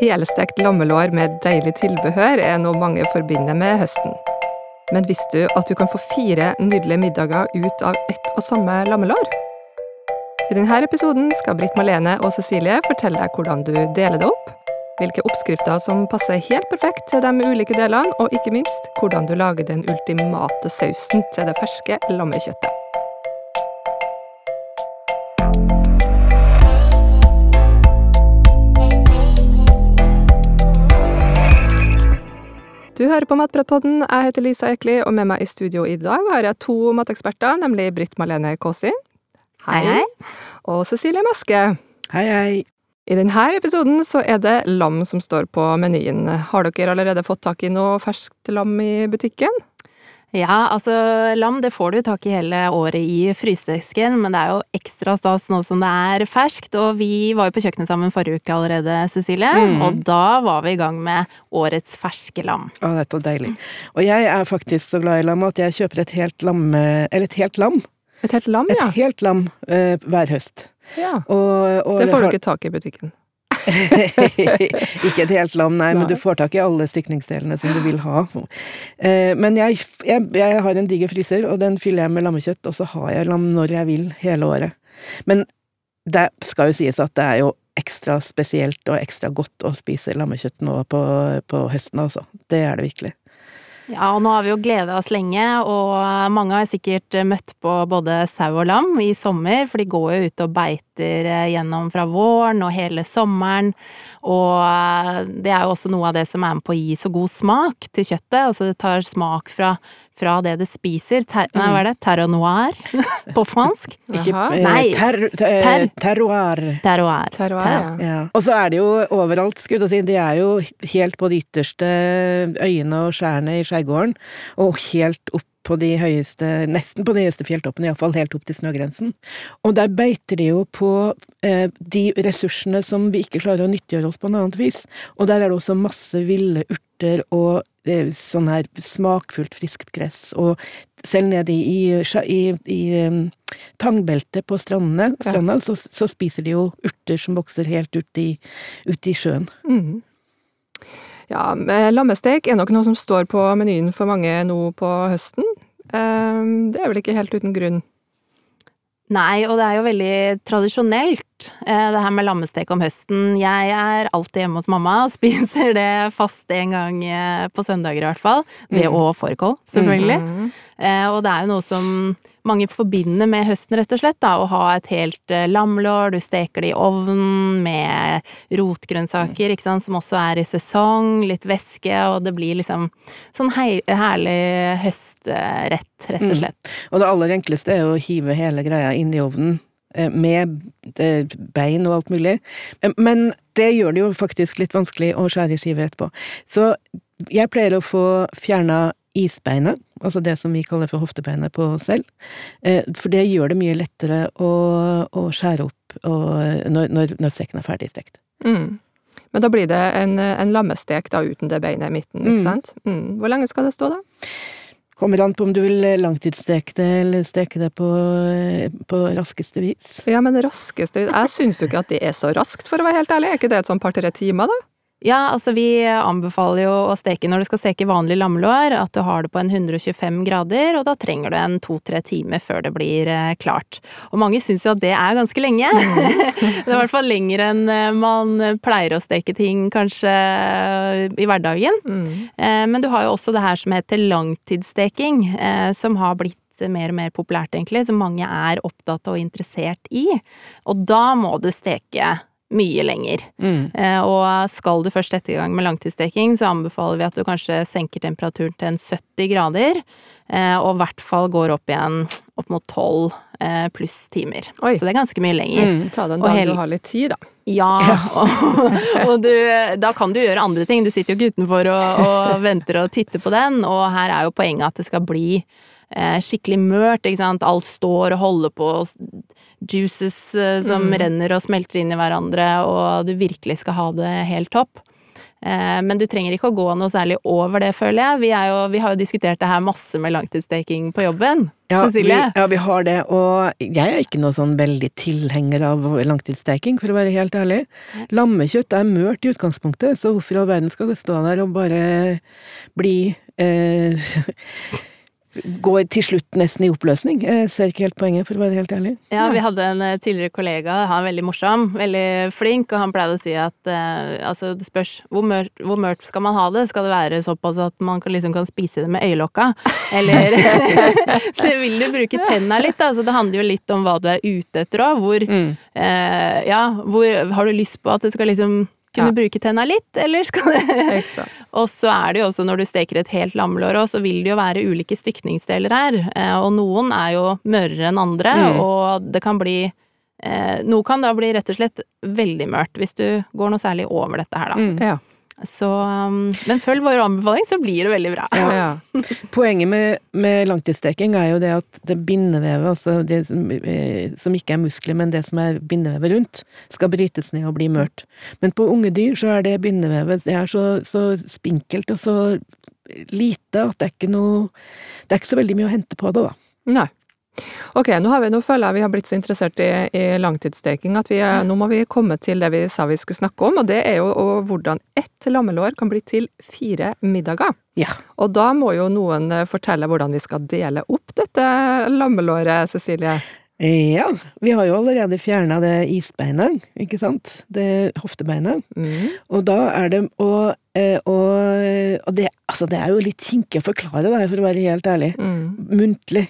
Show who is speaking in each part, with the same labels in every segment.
Speaker 1: Helstekt lammelår med deilig tilbehør er noe mange forbinder med høsten. Men visste du at du kan få fire nydelige middager ut av ett og samme lammelår? I denne episoden skal Britt Malene og Cecilie fortelle deg hvordan du deler det opp, hvilke oppskrifter som passer helt perfekt til de ulike delene, og ikke minst hvordan du lager den ultimate sausen til det ferske lammekjøttet. Du hører på Matpratpodden. Jeg heter Lisa Ekli, og med meg i studio i dag har jeg to mateksperter, nemlig Britt Malene Kåsi.
Speaker 2: Hei, hei.
Speaker 1: Og Cecilie Maske.
Speaker 3: Hei, hei.
Speaker 1: I denne episoden så er det lam som står på menyen. Har dere allerede fått tak i noe ferskt lam i butikken?
Speaker 2: Ja, altså lam det får du tak i hele året i frysedisken, men det er jo ekstra stas nå som det er ferskt. Og vi var jo på kjøkkenet sammen forrige uke allerede, Cecilie,
Speaker 3: Mm.
Speaker 2: og da var vi i gang med årets ferske lam.
Speaker 3: Å, dette er deilig. Og jeg er faktisk så glad i lam at jeg kjøper et helt lam, eller et helt lam,
Speaker 1: Et helt lam,
Speaker 3: et helt lam uh, hver høst.
Speaker 1: ja.
Speaker 3: Og, og
Speaker 1: Det får du ikke tak i i butikken.
Speaker 3: ikke et helt lam, nei, men du får tak i alle stykningsdelene som du vil ha. Eh, men jeg, jeg, jeg har en diger fryser, og den fyller jeg med lammekjøtt, og så har jeg lam når jeg vil hele året. Men det skal jo sies at det er jo ekstra spesielt og ekstra godt å spise lammekjøtt nå på, på høsten, altså. Det er det virkelig.
Speaker 2: Ja, og nå har vi jo gleda oss lenge, og mange har sikkert møtt på både sau og lam i sommer, for de går jo ute og beiter gjennom fra våren og hele sommeren. Og det er jo også noe av det som er med på å gi så god smak til kjøttet. Altså det tar smak fra, fra det det spiser. Ter, nei, hva er det? Terroir noir på fransk?
Speaker 3: Ikke, eh,
Speaker 2: Nei.
Speaker 3: ter, ter,
Speaker 2: Ter-
Speaker 3: terroir.
Speaker 2: Terroir.
Speaker 1: Terroir, ja.
Speaker 3: Ja. Og så er det jo overalt, skulle jeg si. De er jo helt på de ytterste øyene og skjærene i skjærgården, og helt opp på de høyeste, nesten på de høyeste fjelltoppene, iallfall helt opp til snøgrensen. Og der beiter de jo på eh, de ressursene som vi ikke klarer å nyttiggjøre oss på noe annet vis. Og der er det også masse ville urter og eh, sånn her smakfullt, friskt gress, og selv nede i, i, i, i tangbeltet på strandene,
Speaker 1: Ja.
Speaker 3: så, så spiser de jo urter som vokser helt ut i, ut i sjøen.
Speaker 1: Mm. Ja, lammestek er nok noe som står på menyen for mange nå på høsten. Ehm, Det er vel ikke helt uten grunn.
Speaker 2: Nei, og det er jo veldig tradisjonelt, eh, det her med lammestek om høsten. Jeg er alltid hjemme hos mamma og spiser det fast en gang eh, på søndager i hvert fall. Det
Speaker 3: Mm.
Speaker 2: og fårikål, selvfølgelig.
Speaker 1: Mhm.
Speaker 2: Eh, og det er jo noe som mange forbinder med høsten, rett og slett. Da, å ha et helt eh, lamlår, du steker det i ovnen med rotgrønnsaker, ikke sant, som også er i sesong, litt væske, og det blir liksom sånn hei, herlig høstrett, rett og
Speaker 3: Mm.
Speaker 2: slett.
Speaker 3: Og det aller enkleste er å hive hele greia inn i ovnen. eh, Med eh, bein og alt mulig. Men det gjør det jo faktisk litt vanskelig å skjære i skiver etterpå. Så jeg pleier å få fjerna isbeinet, altså det som vi kaller for hoftebeinet på selv. Eh, For det gjør det mye lettere å, å skjære opp og, når, når, når steken er ferdig stekt.
Speaker 1: Mm. Men da blir det en, en lammestek da uten det beinet i midten, ikke
Speaker 3: Mm.
Speaker 1: sant? Mm. Hvor lenge skal det stå da?
Speaker 3: Kommer an på om du vil langtidssteke det, eller steke det på, eh, på raskeste vis.
Speaker 1: Ja, men raskeste vis Jeg syns jo ikke at det er så raskt, for å være helt ærlig. Er ikke det et sånn par-tre timer, da?
Speaker 2: Ja, altså vi anbefaler jo å steke når du skal steke vanlig lammelår, at du har det på en 125 grader, og da trenger du en to-tre timer før det blir eh, klart. Og mange syns jo at det er ganske lenge. det er i hvert fall lenger enn eh, man pleier å steke ting kanskje i hverdagen.
Speaker 1: Mm.
Speaker 2: Eh, Men du har jo også det her som heter langtidssteking, som har blitt mer og mer populært, egentlig, som mange er opptatt og interessert i. Og da må du steke mye lenger.
Speaker 3: Mm.
Speaker 2: Eh, Og skal du først sette i gang med langtidssteking, så anbefaler vi at du kanskje senker temperaturen til en 70 grader, eh, og i hvert fall går opp igjen opp mot 12 eh, pluss timer.
Speaker 1: Oi.
Speaker 2: Så det er ganske mye lenger.
Speaker 3: Mm.
Speaker 1: Ta det en dag du har litt tid, da.
Speaker 2: Ja, og, og du, da kan du gjøre andre ting. Du sitter jo ikke utenfor og, og venter og titter på den, og her er jo poenget at det skal bli skikkelig mørt, ikke sant. Alt står og holder på, juices eh, som
Speaker 1: Mm.
Speaker 2: renner og smelter inn i hverandre, og du virkelig skal ha det helt topp. Eh, men du trenger ikke å gå noe særlig over det, føler jeg. Vi, jo, vi har jo diskutert det her masse med langtidssteking på jobben.
Speaker 3: Ja
Speaker 2: Cecilie?
Speaker 3: vi, ja, vi har det, og jeg er ikke noe sånn veldig tilhenger av langtidssteking, for å være helt ærlig. Lammekjøtt er mørt i utgangspunktet, så hvorfor i all verden skal det stå der og bare bli eh, går til slutt nesten i oppløsning. Jeg ser ikke helt poenget, for å være helt ærlig.
Speaker 2: Ja, vi hadde en eh, tidligere kollega, han er veldig morsom, veldig flink, og han pleide å si at eh, altså, det spørs hvor mørkt, hvor mørkt skal man ha det? Skal det være såpass at man kan, liksom, kan spise det med øyelokka? Eller Så vil du bruke tenna litt, da. Så det handler jo litt om hva du er ute etter òg. Hvor
Speaker 3: Mm.
Speaker 2: eh, Ja, hvor Har du lyst på at det skal liksom kunne
Speaker 1: Ja.
Speaker 2: bruke tenna litt, eller skal det Og så er det jo også, når du steker et helt lammelår òg, så vil det jo være ulike stykningsdeler her. Eh, Og noen er jo mørere enn andre,
Speaker 3: Mm.
Speaker 2: og det kan bli eh, Noe kan da bli rett og slett veldig mørkt, hvis du går noe særlig over dette her, da.
Speaker 3: Mm.
Speaker 1: Ja.
Speaker 2: Så um, Men følg vår anbefaling, så blir det veldig bra.
Speaker 1: ja.
Speaker 3: Poenget med, med langtidssteking er jo det at det bindevevet, altså det som, eh, som ikke er muskler, men det som er bindevevet rundt, skal brytes ned og bli mørt. Men på unge dyr så er det bindevevet det er så, så spinkelt og så lite at det er ikke noe Det er ikke så veldig mye å hente på det, da.
Speaker 1: Nei. Ok, nå, har vi, nå føler jeg vi har blitt så interessert i, i langtidssteking at vi, nå må vi komme til det vi sa vi skulle snakke om, og det er jo hvordan ett lammelår kan bli til fire middager.
Speaker 3: Ja.
Speaker 1: Og da må jo noen eh, fortelle hvordan vi skal dele opp dette lammelåret, Cecilie.
Speaker 3: Ja, vi har jo allerede fjerna det isbeinet, ikke sant? Det hoftebeinet.
Speaker 1: Mm.
Speaker 3: Og da er det og, eh, og, og det, altså det er jo litt kinkig å forklare da, for å være helt ærlig.
Speaker 1: Mm.
Speaker 3: Muntlig.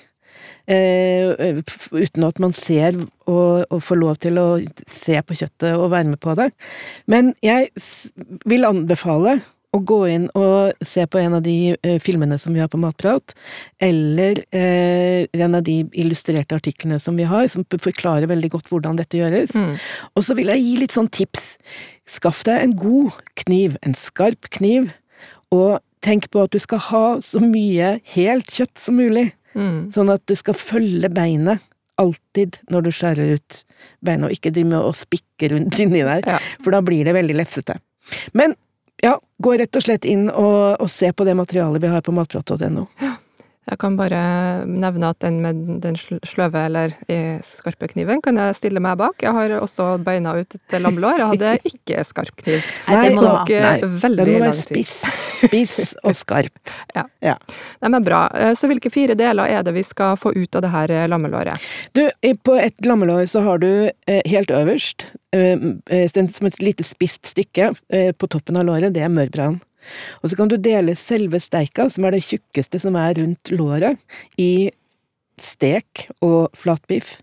Speaker 3: Eh, uten at man ser og, og får lov til å se på kjøttet og være med på det. Men jeg vil anbefale å gå inn og se på en av de eh, filmene som vi har på Matprat, eller eh, en av de illustrerte artiklene som vi har, som forklarer veldig godt hvordan dette gjøres.
Speaker 1: Mm.
Speaker 3: Og så vil jeg gi litt sånn tips. Skaff deg en god kniv, en skarp kniv, og tenk på at du skal ha så mye helt kjøtt som mulig,
Speaker 1: Mm.
Speaker 3: sånn at du skal følge beinet alltid når du skjærer ut beinet, og ikke drive med å spikke rundt inni der,
Speaker 1: Ja.
Speaker 3: for da blir det veldig lefsete. Men ja, gå rett og slett inn og, og se på det materialet vi har på matprat.no.
Speaker 1: Jeg kan bare nevne at den med den sløve eller eh, skarpe kniven kan jeg stille meg bak. Jeg har også beina ut et lammelår. Jeg hadde ikke skarp kniv.
Speaker 2: Nei, det må nok
Speaker 1: veldig eh,
Speaker 3: Den må være spiss, spiss og skarp.
Speaker 1: Nei, men bra. Eh, Så hvilke fire deler er det vi skal få ut av det her lammelåret?
Speaker 3: Du, på et lammelår så har du helt øverst, som et lite spisst stykke på toppen av låret, det er mørbran. Og så kan du dele selve steika, som er det tjukkeste som er rundt låret, i stek og flatbiff.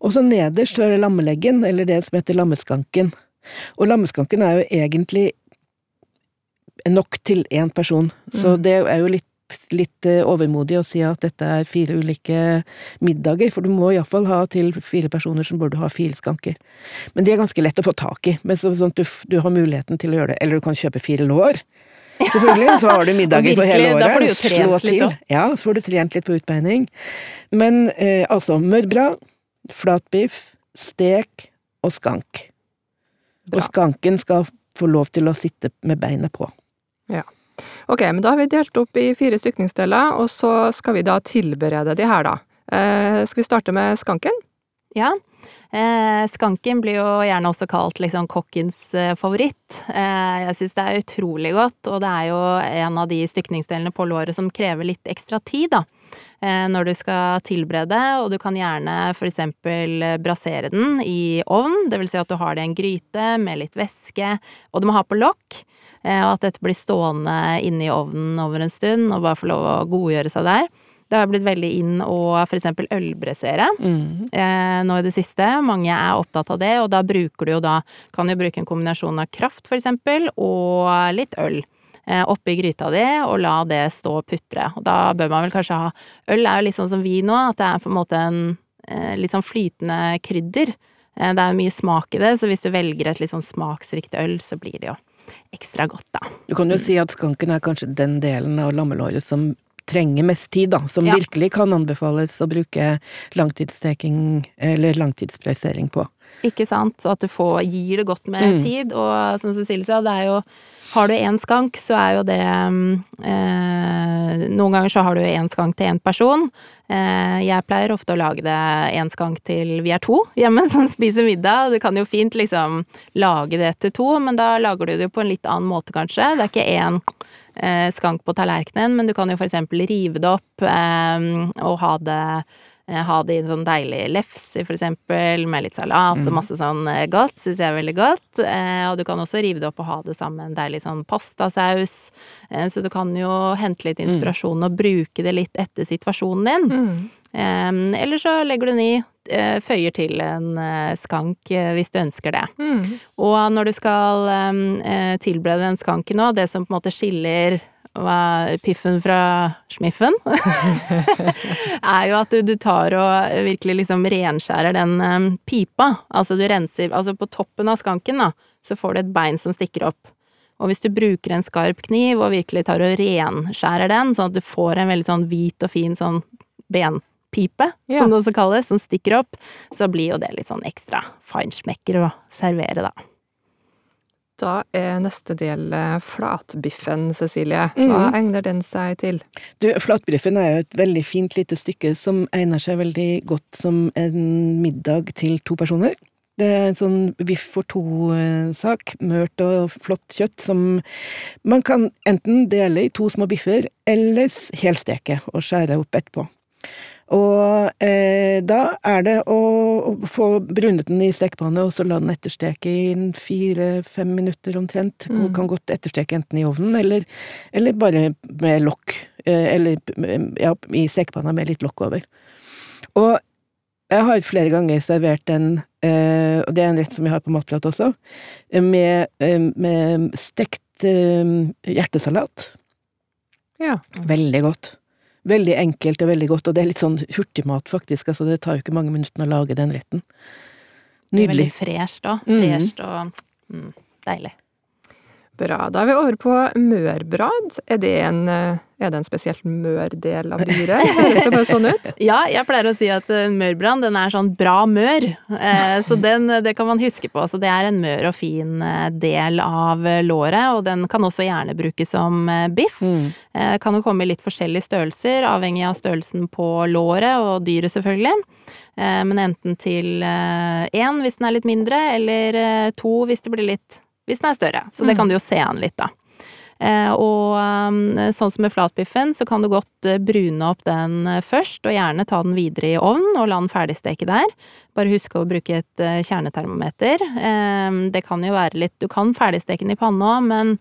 Speaker 3: Og så nederst så er det lammeleggen, eller det som heter lammeskanken. Og lammeskanken er jo egentlig nok til én person, så
Speaker 1: Mm.
Speaker 3: det er jo litt litt eh, overmodig å si at dette er fire ulike middager, for du må iallfall ha til fire personer som burde ha fire skanker. Men de er ganske lett å få tak i, men så, sånn at du, du har muligheten til å gjøre det. Eller du kan kjøpe fire lår. Selvfølgelig, så har du middager for hele året.
Speaker 2: da får du jo trent
Speaker 3: Slå
Speaker 2: litt
Speaker 3: til. Ja, så får du trent litt på utbeining. Men eh, altså, mørbra, flatbiff, stek og skank.
Speaker 1: Bra.
Speaker 3: Og skanken skal få lov til å sitte med beinet på.
Speaker 1: Ok, men da har vi delt opp i fire stykningsdeler, og så skal vi da tilberede de her, da. Eh, skal vi starte med skanken?
Speaker 2: Ja. Eh, skanken blir jo gjerne også kalt liksom kokkens eh, favoritt. Eh, jeg syns det er utrolig godt, og det er jo en av de stykningsdelene på låret som krever litt ekstra tid, da. Eh, når du skal tilberede, og du kan gjerne eh, brasere den i ovn, det vil si at du har det i en gryte med litt væske, og du må ha på lokk. Eh, Og at dette blir stående inne i ovnen over en stund, og bare få lov å godgjøre seg der. Det har blitt veldig inn å for eksempel ølbrasere
Speaker 3: Mm.
Speaker 2: eh, nå i det siste. Mange er opptatt av det, og da bruker du jo da Kan du bruke en kombinasjon av kraft, eksempel, og litt øl. Eh, oppi gryta di, og la det stå og putre. Og da bør man vel kanskje ha Øl er jo litt sånn som vin nå, at det er på en måte en eh, litt sånn flytende krydder. Eh, det er jo mye smak i det, så hvis du velger et litt sånn smaksrikt øl, så blir det jo ekstra godt, da.
Speaker 3: Du kan jo si at skanken er kanskje den delen av lammelåret som trenger mest tid, da, som
Speaker 2: Ja.
Speaker 3: virkelig kan anbefales å bruke langtidssteking eller langtidspressering på.
Speaker 2: Ikke sant? Så at du får, gir det godt med
Speaker 3: Mm.
Speaker 2: tid. Og som Cecilie sa, det er jo Har du én skank, så er jo det eh, Noen ganger så har du én skank til én person. Eh, jeg pleier ofte å lage det én skank til vi er to hjemme som spiser middag. Du kan jo fint liksom lage det til to, men da lager du det jo på en litt annen måte, kanskje. Det er ikke én eh, skank på tallerkenen, men du kan jo for eksempel rive det opp eh, og ha det Ha det i en sånn deilig lefse, for eksempel, med litt salat og masse sånn eh, godt. Syns jeg er veldig godt. Eh, og du kan også rive det opp og ha det sammen med en deilig sånn pastasaus. Eh, så du kan jo hente litt inspirasjon og bruke det litt etter situasjonen din.
Speaker 1: Mm.
Speaker 2: Eh, eller så legger du den i, eh, føyer til en eh, skank eh, hvis du ønsker det.
Speaker 1: Mm.
Speaker 2: Og når du skal eh, tilberede den skanken nå, det som på en måte skiller hva, piffen fra smiffen, er jo at du, du tar og virkelig liksom renskjærer den um, pipa. Altså du renser Altså på toppen av skanken, da, så får du et bein som stikker opp. Og hvis du bruker en skarp kniv og virkelig tar og renskjærer den, sånn at du får en veldig sånn hvit og fin sånn benpipe,
Speaker 1: Ja.
Speaker 2: som det også kalles, som stikker opp, så blir jo det litt sånn ekstra feinschmecker å servere, da.
Speaker 1: Da er neste del eh, flatbiffen, Cecilie. Hva
Speaker 3: Mm.
Speaker 1: egner den seg til?
Speaker 3: Du, flatbiffen er jo et veldig fint lite stykke som egner seg veldig godt som en middag til to personer. Det er en sånn biff for to-sak, mørt og flott kjøtt, som man kan enten dele i to små biffer, eller helsteke og skjære opp etterpå. Og eh, da er det å, å få brunet den i stekepanne, og så la den ettersteke i fire-fem minutter omtrent.
Speaker 1: Mm.
Speaker 3: Og kan godt ettersteke enten i ovnen, eller, eller bare med lokk. Eh, eller ja, i stekepanna med litt lokk over. Og jeg har flere ganger servert den, eh, og det er en rett som vi har på matprat også, eh, med, eh, med stekt eh, hjertesalat.
Speaker 1: Ja.
Speaker 3: Veldig godt. Veldig enkelt og veldig godt, og det er litt sånn hurtigmat, faktisk. Altså, det tar jo ikke mange minuttene å lage den retten.
Speaker 2: Det er veldig
Speaker 3: Nydelig.
Speaker 2: fresht òg.
Speaker 3: Mm.
Speaker 2: Fresht og mm, deilig.
Speaker 1: Bra. Da er vi over på mørbrad. Er det en, eh, er det en spesielt mør del av dyret? Høres det bare sånn ut?
Speaker 2: Ja, jeg pleier å si at en mørbrad, den er sånn bra mør. Eh, så den, det kan man huske på. Så det er en mør og fin eh, del av eh, låret, og den kan også gjerne brukes som eh, biff.
Speaker 3: Mm.
Speaker 2: Eh, kan jo komme i litt forskjellige størrelser, avhengig av størrelsen på låret og dyret selvfølgelig. Eh, Men enten til én hvis den er litt mindre, eller eh, to hvis det blir litt hvis den er større. Så det
Speaker 1: Mm.
Speaker 2: kan du jo se an litt, da. Eh, Og eh, sånn som med flatbiffen, så kan du godt eh, brune opp den først, og gjerne ta den videre i ovnen og la den ferdigsteke der. Bare husk å bruke et kjernetermometer. Det kan jo være litt Du kan ferdigsteke den i panna men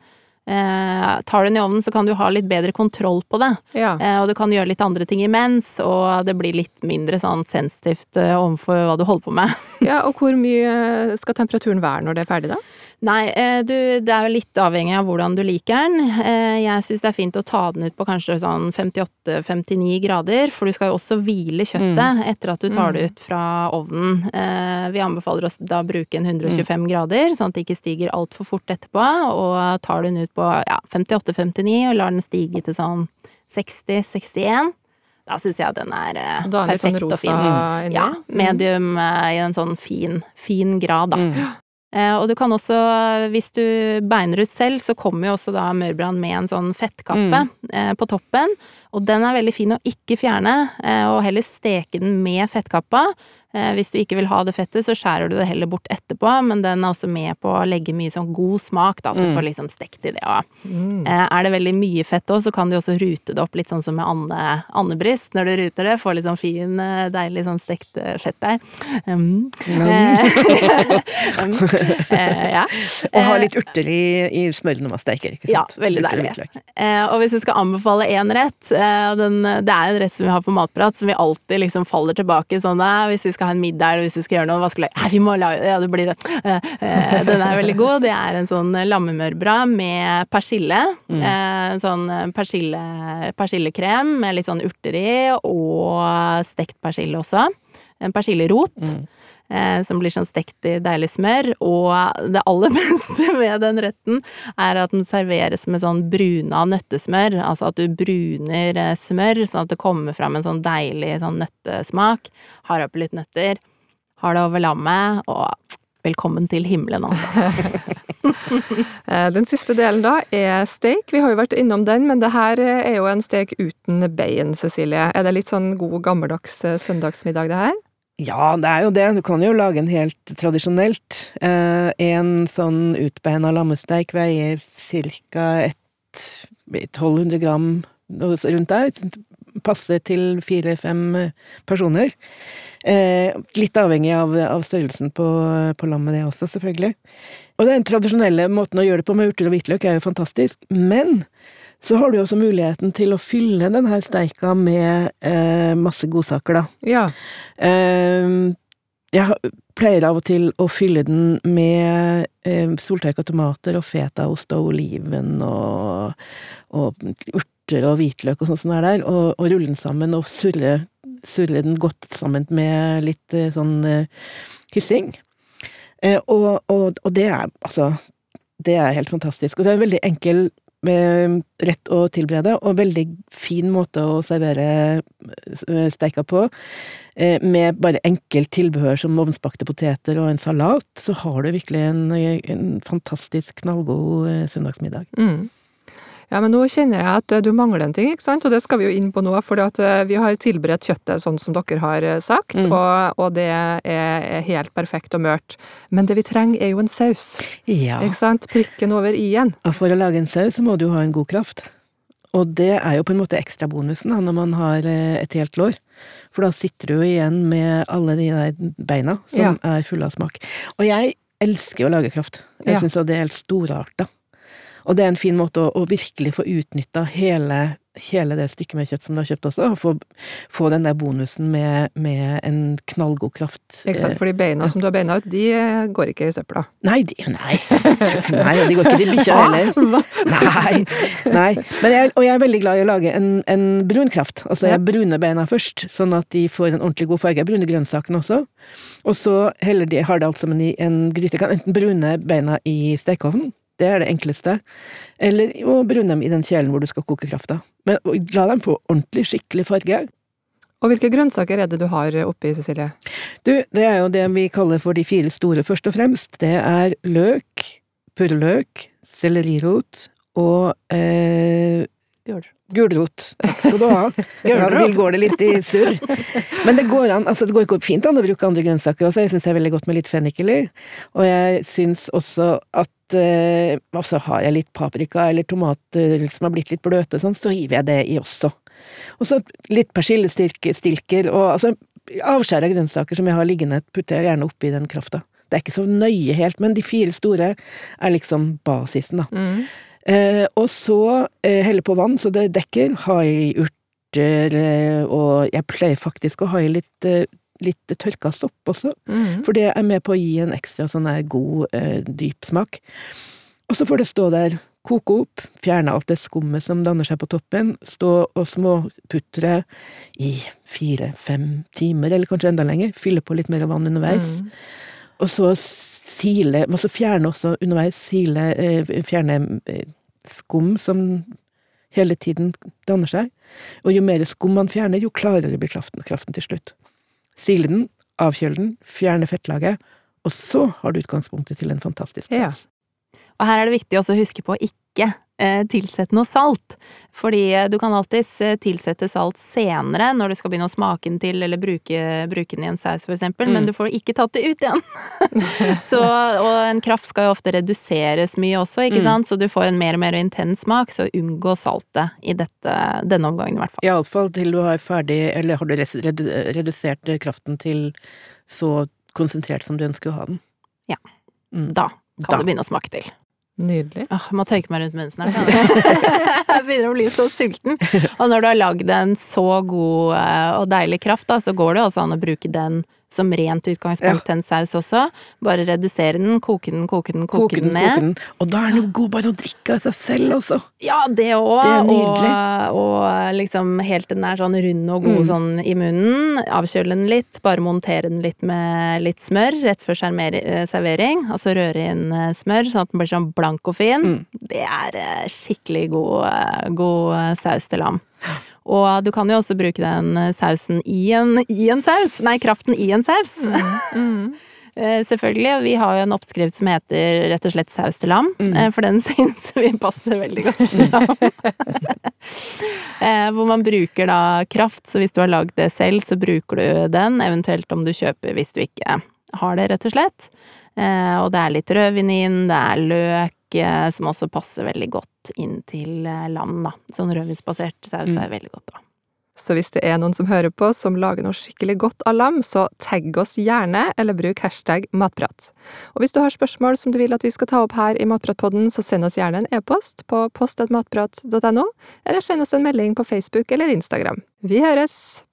Speaker 2: tar du den i ovnen, så kan du ha litt bedre kontroll på det.
Speaker 1: Ja.
Speaker 2: Og du kan gjøre litt andre ting imens, og det blir litt mindre sånn sensitivt overfor hva du holder på med.
Speaker 1: ja. Og hvor mye skal temperaturen være når det er ferdig, da?
Speaker 2: Nei, eh, du, det er jo litt avhengig av hvordan du liker den. Eh, Jeg syns det er fint å ta den ut på kanskje sånn 58-59 grader, for du skal jo også hvile kjøttet etter at du tar det ut fra ovnen. Eh, Vi anbefaler oss da å bruke en 125 grader, sånn at det ikke stiger altfor fort etterpå, og tar den ut på ja, 58-59 og lar den stige til sånn 60-61. Da syns jeg den er
Speaker 1: er perfekt sånn
Speaker 2: perfekt og fin.
Speaker 1: inni?
Speaker 2: Ja,
Speaker 1: Mm.
Speaker 2: medium i en sånn fin, fin grad, da.
Speaker 3: Mm.
Speaker 2: Eh, og du kan også, hvis du beiner ut selv, så kommer jo også da mørbrann med en sånn fettkappe mm. på toppen. Og den er veldig fin å ikke fjerne, eh, og heller steke den med fettkappa. Eh, hvis du ikke vil ha det fettet, så skjærer du det heller bort etterpå, men den er også med på å legge mye sånn god smak, da, at du
Speaker 3: Mm.
Speaker 2: får liksom stekt i det òg.
Speaker 1: Mm.
Speaker 2: Eh, er det veldig mye fett òg, så kan du også rute det opp litt sånn som med ande, andebryst. Når du ruter det, får litt sånn fin, deilig sånn stekt fett der. Um, Mm. um, eh, ja.
Speaker 3: Og ha litt urter i, i smøret når man steker, ikke
Speaker 2: Ja, veldig deilig. Eh, og hvis du skal anbefale én rett den, Det er en rett som vi har på Matprat, som vi alltid liksom faller tilbake sånn eh, Hvis vi skal ha en middag eller hvis vi skal gjøre noe, hva skulle jeg vi må lage Ja, det blir det. Eh, eh, den er veldig god. Det er en sånn lammemørbra med persille.
Speaker 3: Mm.
Speaker 2: Eh, sånn persille, persillekrem med litt sånn urter i, og stekt persille også. En persillerot.
Speaker 3: Mm.
Speaker 2: Eh, som blir sånn stekt i deilig smør. Og det aller beste med den retten er at den serveres med sånn bruna nøttesmør. Altså at du bruner eh, smør sånn at det kommer fram en sånn deilig sånn nøttesmak. Har oppi litt nøtter. Har det over lammet, og velkommen til himmelen, altså.
Speaker 1: Eh, den siste delen da er steak. Vi har jo vært innom den, men det her er jo en steak uten bein, Cecilie. Er det litt sånn god gammeldags søndagsmiddag, det her?
Speaker 3: Ja, det er jo det. Du kan jo lage en helt tradisjonelt. Eh, en sånn utbeina lammesteik veier ca. 1200 gram rundt der. Passer til fire-fem personer. Eh, litt avhengig av, av størrelsen på, på, lammet, det også, selvfølgelig. Og den tradisjonelle måten å gjøre det på med urter og hvitløk er jo fantastisk, men så har du også muligheten til å fylle denne steika med eh, masse godsaker, da.
Speaker 1: Ja.
Speaker 3: Eh, jeg pleier av og til å fylle den med eh, soltørka tomater og fetaost og oliven og, og urter og hvitløk og sånt som er der, og, og rulle den sammen og surre, surre, den godt sammen med litt eh, sånn eh, hyssing. Eh, og, og, og, det er altså Det er helt fantastisk. Og det er en veldig enkel rett å tilberede, og veldig fin måte å servere eh, steika på. Eh, med bare enkelt tilbehør som ovnsbakte poteter og en salat, så har du virkelig en, en fantastisk knallgod søndagsmiddag.
Speaker 1: Mm. Ja, men nå kjenner jeg at du mangler en ting, ikke sant, og det skal vi jo inn på nå, for eh, vi har tilberedt kjøttet sånn som dere har eh, sagt, mm. og, og, det er helt perfekt og mørt. Men det vi trenger er jo en saus.
Speaker 3: Ja.
Speaker 1: Ikke sant? Prikken over i-en.
Speaker 3: Og for å lage en saus så må du ha en god kraft. Og det er jo på en måte ekstrabonusen når man har eh, et helt lår. For da sitter du jo igjen med alle de der beina som ja. er fulle av smak. Og jeg elsker jo å lage kraft. Jeg ja. syns det er helt storarta. Og det er en fin måte å, å virkelig få utnytta hele, hele, det stykket med kjøtt som du har kjøpt også, og få, få den der bonusen med, med, en knallgod kraft.
Speaker 1: Ikke sant, for de beina som du har beina ut, de eh, går ikke i søpla?
Speaker 3: Nei, de, nei. nei, de går ikke til bikkja heller. Nei. nei. Jeg, og jeg er veldig glad i å lage en, en brun kraft. Altså jeg bruner beina først, sånn at de får en ordentlig god farge. Jeg bruner grønnsakene også. Og så heller de, har det alt sammen i en gryte. Enten brune beina i stekeovnen, det er det enkleste. Eller å brune dem i den kjelen hvor du skal koke krafta. Men la dem få ordentlig, skikkelig farge.
Speaker 1: Og hvilke grønnsaker er det du har oppi, Cecilie?
Speaker 3: Du, det er jo det vi kaller for de fire store, først og fremst. Det er løk, purreløk, sellerirot og eh, Gulrot. Takk skal du ha. Til går det litt i surr. Men det går an, altså det går fint an å bruke andre grønnsaker også. Jeg syns det er veldig godt med litt fennikel i. Og jeg syns også at eh, altså har jeg litt paprika eller tomater som har blitt litt bløte sånn, så hiver jeg det i også. Og så litt persillestilker og altså avskjæra grønnsaker som jeg har liggende, putter jeg gjerne oppi den krafta. Det er ikke så nøye helt, men de fire store er liksom basisen, da. Mm. Eh, og så eh, helle på vann så det dekker, ha i urter, eh, og jeg pleier faktisk å ha i litt, litt tørka sopp også, mm. for det er med på å gi en ekstra sånn der god, dyp smak. Og så får det stå der, koke opp, fjerne alt det skummet som danner seg på toppen, stå og småputre i fire-fem timer, eller kanskje enda lenger, fylle på litt mer vann underveis. Mm. Og så sile, altså fjerne også underveis, sile, fjerne skum som hele tiden danner seg, og jo mer skum man fjerner, jo klarere blir kraften, kraften til slutt. Sile den, avkjøle den, fjerne fettlaget, og så har du utgangspunktet til en fantastisk saus.
Speaker 2: Ja. Og her er det viktig også å huske på å ikke Eh, tilsette noe salt. Fordi eh, du kan alltids eh, tilsette salt senere, når du skal begynne å smake den til, eller bruke, bruke den i en saus, for eksempel, mm. men du får ikke tatt det ut igjen. så, og en kraft skal jo ofte reduseres mye også, ikke mm. sant, så du får en mer og mer intens smak, så unngå saltet i dette, denne omgangen, i hvert fall.
Speaker 3: Iallfall til du har ferdig, eller har du redusert kraften til så konsentrert som du ønsker å ha den.
Speaker 2: Ja. Mm. Da kan da. du begynne å smake til.
Speaker 1: Nydelig.
Speaker 2: Åh, må tørke meg rundt munnen snart. jeg begynner å bli så sulten. Og når du har lagd en så god eh, og deilig kraft, da, så går det også an å bruke den som rent utgangspunkt til en saus også. Bare redusere den, koke den, koke den, koke,
Speaker 3: Koke
Speaker 2: den ned.
Speaker 3: koke den. Og da er den jo god bare å drikke av seg selv også.
Speaker 2: Ja, det òg. Og, og liksom helt til den er sånn rund og god
Speaker 3: Mm.
Speaker 2: sånn i munnen. Avkjøle den litt, bare montere den litt med litt smør rett før eh, servering. Altså røre inn eh, smør sånn at den blir sånn blank og fin.
Speaker 3: Mm.
Speaker 2: Det er eh, skikkelig god, god saus til lam. Og du kan jo også bruke den eh, sausen i en, i en saus. Nei, kraften i en saus.
Speaker 1: Mm.
Speaker 2: Mm. Selvfølgelig. og Vi har jo en oppskrift som heter rett og slett saus til lam.
Speaker 3: Mm.
Speaker 2: eh, For den syns vi passer veldig godt til lam. Eh, Hvor man bruker da kraft, så hvis du har lagd det selv, så bruker du den. Eventuelt om du kjøper hvis du ikke har det, rett og slett. Eh, Og det er litt rødvin inn, det er løk, eh, som også passer veldig godt inn til eh, lam, da. Sånn rødvinsbasert saus
Speaker 3: Mm.
Speaker 2: er veldig godt, da.
Speaker 1: Så hvis det er noen som hører på som lager noe skikkelig godt av lam, så tagg oss gjerne, eller bruk hashtag matprat. Og hvis du har spørsmål som du vil at vi skal ta opp her i Matpratpodden, så send oss gjerne en e-post på post.matprat.no, eller send oss en melding på Facebook eller Instagram. Vi høres!